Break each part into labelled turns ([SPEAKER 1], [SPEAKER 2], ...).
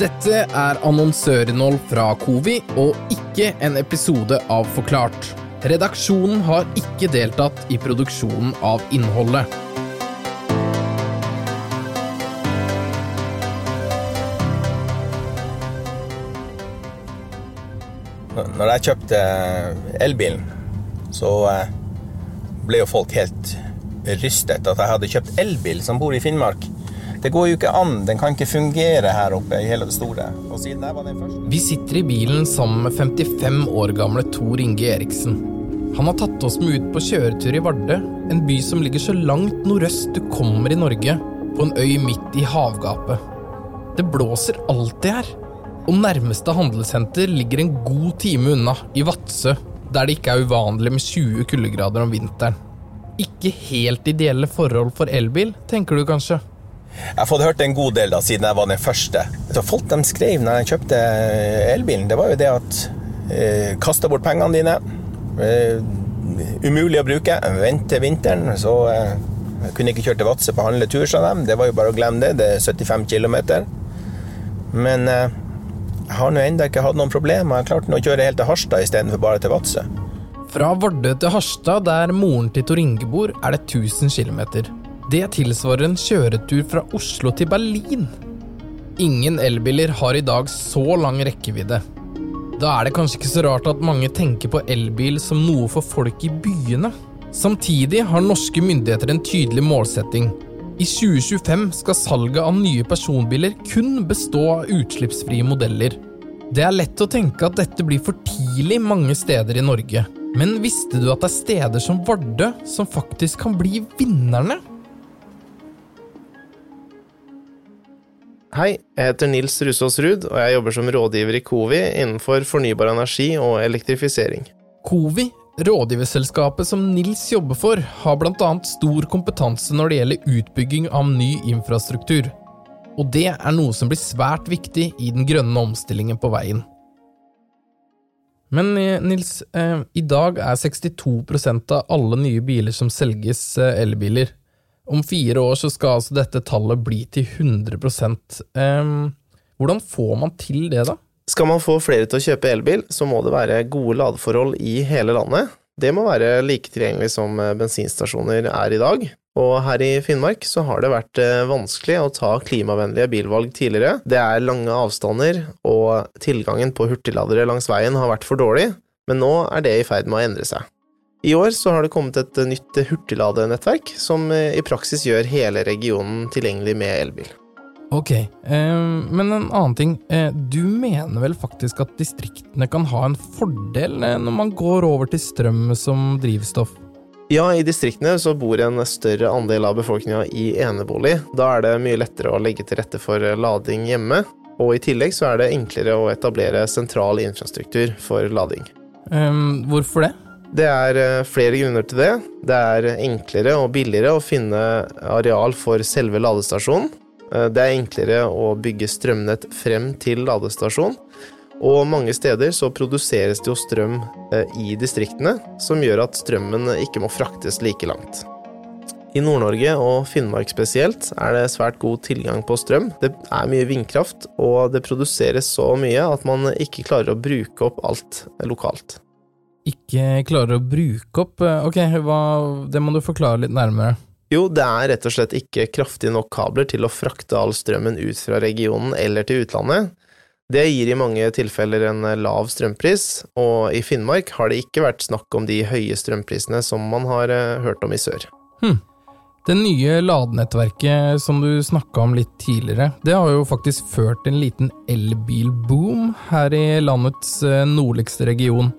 [SPEAKER 1] Dette er annonsørinnhold fra Covi, og ikke en episode av Forklart. Redaksjonen har ikke deltatt i produksjonen av innholdet.
[SPEAKER 2] Når jeg kjøpte elbilen, så eh, ble jo folk helt rystet at jeg hadde kjøpt elbil som bor i Finnmark. Det går jo ikke an. Den kan ikke fungere her oppe i hele det store.
[SPEAKER 1] Vi sitter i bilen sammen med 55 år gamle Tor Inge Eriksen. Han har tatt oss med ut på kjøretur i Vardø, en by som ligger så langt nordøst du kommer i Norge, på en øy midt i havgapet. Det blåser alltid her, og nærmeste handelssenter ligger en god time unna, i Vadsø, der det ikke er uvanlig med 20 kuldegrader om vinteren. Ikke helt ideelle forhold for elbil, tenker du kanskje?
[SPEAKER 2] Jeg har fått hørt en god del da, siden jeg var den første. Så folk de skrev når jeg kjøpte elbilen, det var jo det at eh, kasta bort pengene dine. Eh, umulig å bruke. Vent til vinteren, så eh, jeg kunne ikke kjøre til Vadsø på handletur, sa de. Det var jo bare å glemme det. Det er 75 km. Men eh, jeg har nå ennå ikke hatt noen problemer. Jeg har klart å kjøre helt til Harstad istedenfor bare til Vadsø.
[SPEAKER 1] Fra Vardø til Harstad, der moren til Tor Inge bor, er det 1000 km. Det tilsvarer en kjøretur fra Oslo til Berlin. Ingen elbiler har i dag så lang rekkevidde. Da er det kanskje ikke så rart at mange tenker på elbil som noe for folk i byene. Samtidig har norske myndigheter en tydelig målsetting. I 2025 skal salget av nye personbiler kun bestå av utslippsfrie modeller. Det er lett å tenke at dette blir for tidlig mange steder i Norge. Men visste du at det er steder som Vardø som faktisk kan bli vinnerne?
[SPEAKER 3] Hei, jeg heter Nils Rusås Ruud, og jeg jobber som rådgiver i Covi innenfor fornybar energi og elektrifisering.
[SPEAKER 1] Covi, rådgiverselskapet som Nils jobber for, har annet stor kompetanse når det gjelder utbygging av ny infrastruktur. Og det er noe som blir svært viktig i den grønne omstillingen på veien. Men eh, Nils, eh, i dag er 62% av alle nye biler som selges, eh, elbiler. Om fire år så skal altså dette tallet bli til 100 um, Hvordan får man til det, da?
[SPEAKER 3] Skal man få flere til å kjøpe elbil, så må det være gode ladeforhold i hele landet. Det må være like tilgjengelig som bensinstasjoner er i dag. Og her i Finnmark så har det vært eh, vanskelig å ta klimavennlige bilvalg tidligere. Det er lange avstander, og tilgangen på hurtigladere langs veien har vært for dårlig, men nå er det i ferd med å endre seg. I år så har det kommet et nytt hurtigladenettverk som eh, i praksis gjør hele regionen tilgjengelig med elbil.
[SPEAKER 1] Ok, eh, men en annen ting. Eh, du mener vel faktisk at distriktene kan ha en fordel eh, når man går over til strøm som drivstoff?
[SPEAKER 3] Ja, i distriktene så bor en større andel av befolkninga i enebolig. Da er det mye lettere å legge til rette for lading hjemme, og i tillegg så er det enklere å etablere sentral infrastruktur for lading.
[SPEAKER 1] Um, hvorfor det?
[SPEAKER 3] Det er eh, flere grunner til det. Det er enklere og billigere å finne areal for selve ladestasjonen. Eh, det er enklere å bygge strømnett frem til ladestasjon. Og mange steder så produseres det jo strøm eh, i distriktene, som gjør at strømmen ikke må fraktes like langt. I Nord-Norge og Finnmark spesielt er det svært god tilgang på strøm. Det er mye vindkraft, og det produseres så mye at man ikke klarer å bruke opp alt lokalt
[SPEAKER 1] ikke klarer å bruke opp eh, Ok, hva, det må du forklare litt nærmere.
[SPEAKER 3] Jo, det er rett og slett ikke kraftig nok kabler til å frakte all strømmen ut fra regionen eller til utlandet. Det gir i mange tilfeller en lav strømpris, og i Finnmark har det ikke vært snakk om de høye strømprisene som man har eh, hørt om i sør.
[SPEAKER 1] Hm. Det nye ladenettverket som du snakka om litt tidligere, det har jo faktisk ført til en liten elbilboom her i landets eh, nordligste region.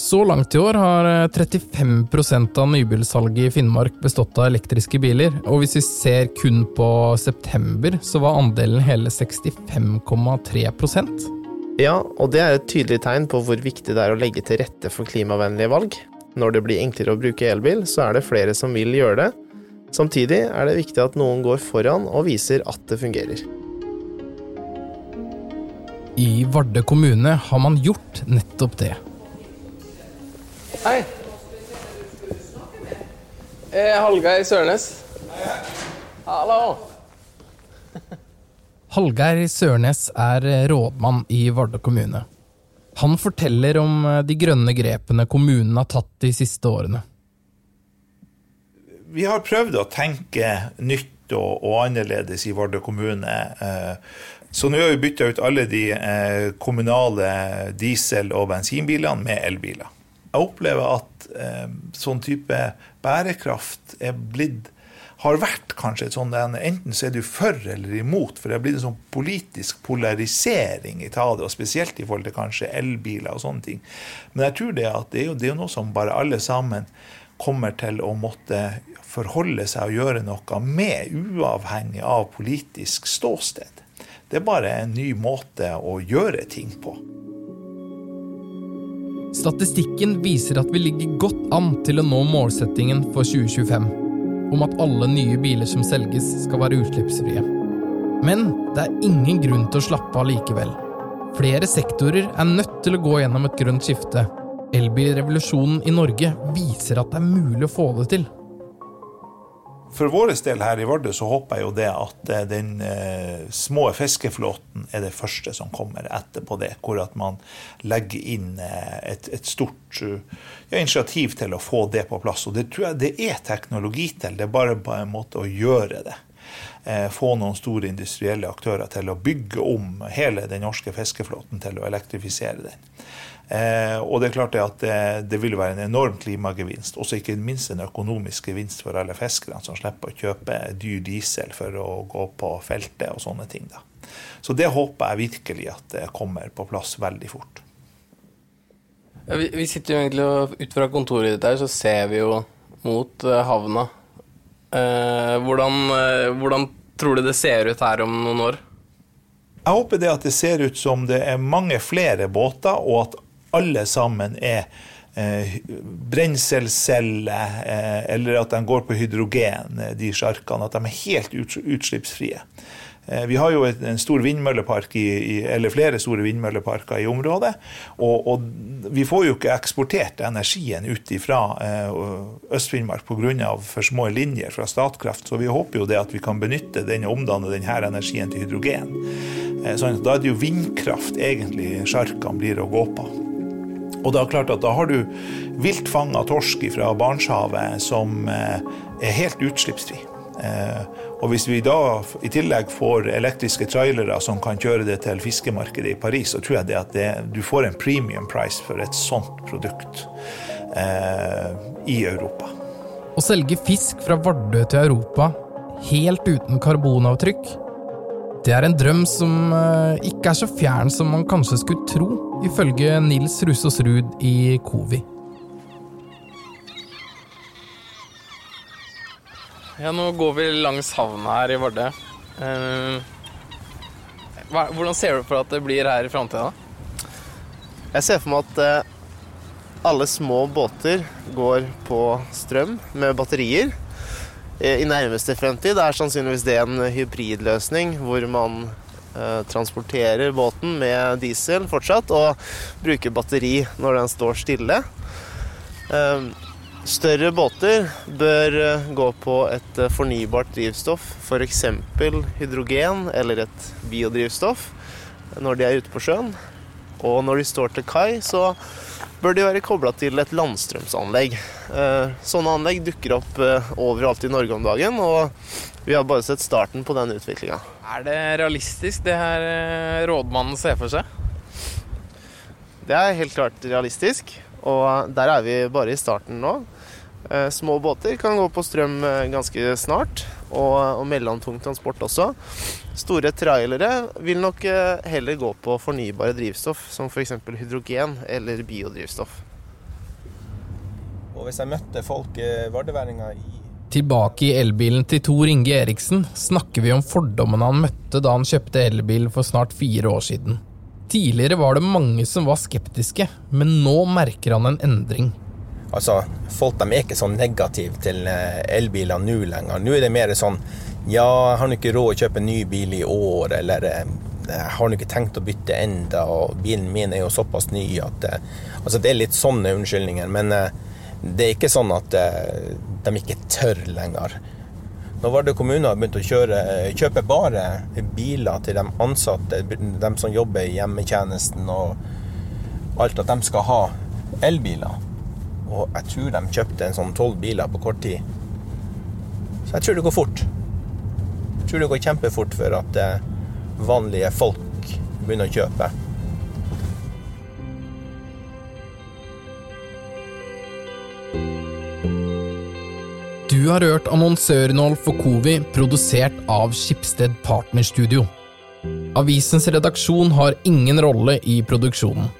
[SPEAKER 1] Så langt i år har 35 eh, av nybilsalget i Finnmark bestått av elektriske biler, og hvis vi ser kun på september, så var andelen hele 65,3%
[SPEAKER 3] Ja, og det er et tydelig tegn på hvor viktig det er å legge til rette for klimavennlige valg. Når det blir enklere å bruke elbil, så er det flere som vil gjøre det. Samtidig er det viktig at noen går foran og viser at det fungerer.
[SPEAKER 1] I Vardø kommune har man gjort nettopp det.
[SPEAKER 4] Hei. Eh, Hallgeir Sørnes. Hallo.
[SPEAKER 1] Hallgeir Sørnes er rådmann i Vardø kommune. Han forteller om de grønne grepene kommunen har tatt de siste årene.
[SPEAKER 5] Vi har prøvd å tenke nytt og, og annerledes i Vardø kommune. Så nå har vi bytta ut alle de kommunale diesel- og bensinbilene med elbiler. Jeg opplever at sånn type bærekraft er blitt har vært kanskje et sånt Enten så er du for eller imot, for det har blitt en sånn politisk polarisering i det, og spesielt i forhold til kanskje elbiler og sånne ting. Men jeg tror det at det er jo, det er noe som bare alle sammen kommer til å måtte forholde seg og gjøre noe med, uavhengig av politisk ståsted. Det er bare en ny måte å gjøre ting på.
[SPEAKER 1] Statistikken viser at vi ligger godt an til å nå målsettingen for 2025 om at alle nye biler som selges skal være utslippsfrie. Men det er ingen grunn til å slappe av likevel. Flere sektorer er nødt til å gå gjennom et grønt skifte. Elbilrevolusjonen i Norge viser at det er mulig å få det til.
[SPEAKER 5] For vår del her i Vardø så håper jeg jo det at eh, den eh, små fiskeflåten er det første som kommer etterpå det. Hvor at man legger inn eh, et, et stort ja, initiativ til å få det på plass. Og det tror jeg det er teknologi til. Det er bare på en måte å gjøre det. Eh, få noen store industrielle aktører til å bygge om hele den norske fiskeflåten til å elektrifisere den. Eh, og det er klart at det, det, vil være en enorm klimagevinst. Også ikke minst en økonomisk gevinst for alle fiskerne, som slipper å kjøpe dyr diesel for å gå på feltet og sånne ting. Da. Så det håper jeg virkelig at det kommer på plass veldig fort.
[SPEAKER 6] Ja, vi, vi, sitter jo egentlig og ut fra kontoret ditt her, så ser vi jo mot havna. Uh, hvordan, uh, hvordan tror du det ser ut her om noen år?
[SPEAKER 5] Jeg håper det at det ser ut som det er mange flere båter, og at alle sammen er eh, brenselceller, eh, eller at de går på hydrogen, eh, de sjarkene. At de er helt utslippsfrie. Eh, vi har jo en stor vindmøllepark i, eller flere store vindmølleparker i området. Og, og vi får jo ikke eksportert energien ut fra eh, Øst-Finnmark pga. for små linjer fra Statkraft. Så vi håper jo det at vi kan benytte den og omdanne denne energien til hydrogen. Sånn, da er det jo vindkraft egentlig sjarkene blir å gå på. Og det er klart at da har du viltfanga torsk fra Barentshavet som eh, er helt utslippsfri. Eh, og hvis vi da i tillegg får elektriske trailere som kan kjøre det til fiskemarkedet i Paris, så tror jeg det at det, du får en premium price for et sånt produkt eh, i Europa.
[SPEAKER 1] Å selge fisk fra Vardø til Europa helt uten karbonavtrykk det er en drøm som eh, ikke er så fjern som man kanskje skulle tro, ifølge Nils Rusås Ruud i Covi.
[SPEAKER 6] Ja, nå går vi langs havna her i Vardø. Eh, hvordan ser du for at det blir her i framtida?
[SPEAKER 3] Jeg ser for meg at eh, alle små båter går på strøm med batterier. Eh, i nærmeste fremtid er sannsynligvis det en hybridløsning hvor man transporterer båten med diesel fortsatt og bruker batteri når den står stille. Eh, større båter bør gå på et fornybart drivstoff, f.eks. hydrogen eller et biodrivstoff, når de er ute på sjøen. Og når de står til kai, så bør de være kobla til et landstrømsanlegg. Eh, sånne anlegg dukker opp eh, overalt i Norge om dagen, og vi har bare sett starten på den utviklinga.
[SPEAKER 6] Er det realistisk, det her eh, rådmannen ser for seg?
[SPEAKER 3] Det er helt klart realistisk, og der er vi bare i starten nå. Små båter kan gå på strøm ganske snart, og, og mellomtung transport også. Store trailere vil nok eh, heller gå på fornybare drivstoff, som f.eks. hydrogen eller biodrivstoff.
[SPEAKER 2] Og hvis jeg møtte folk, eh, vardeværinger i
[SPEAKER 1] Tilbake i elbilen til Tor Inge Eriksen snakker vi om fordommene han møtte da han kjøpte elbil for snart fire år siden. Tidligere var det mange som var skeptiske, men nå merker han en endring.
[SPEAKER 2] Altså, Folk de er ikke så negative til eh, elbiler nå lenger. Nå er det mer sånn ja, har nå ikke råd å kjøpe en ny bil i år, eller eh, jeg har nå ikke tenkt å bytte enda, og bilen min er jo såpass ny at eh, Altså, det er litt sånne unnskyldninger, men eh, det er ikke sånn at de ikke tør lenger. Når Vardø kommune har begynt å kjøre, kjøpe bare biler til de ansatte, de som jobber i hjemmetjenesten og alt, at de skal ha elbiler. Og jeg tror de kjøpte en sånn tolv biler på kort tid. Så jeg tror det går fort. Jeg tror det går kjempefort for at eh, vanlige folk begynner å kjøpe.
[SPEAKER 1] Du har hørt annonsørinnhold for Covi, produsert av Skipsted Partnerstudio. Avisens redaksjon har ingen rolle i produksjonen.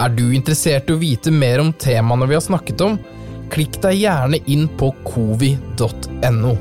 [SPEAKER 1] Er du interessert i å vite mer om temaene vi har snakket om? Klikk deg gjerne inn på covi.no.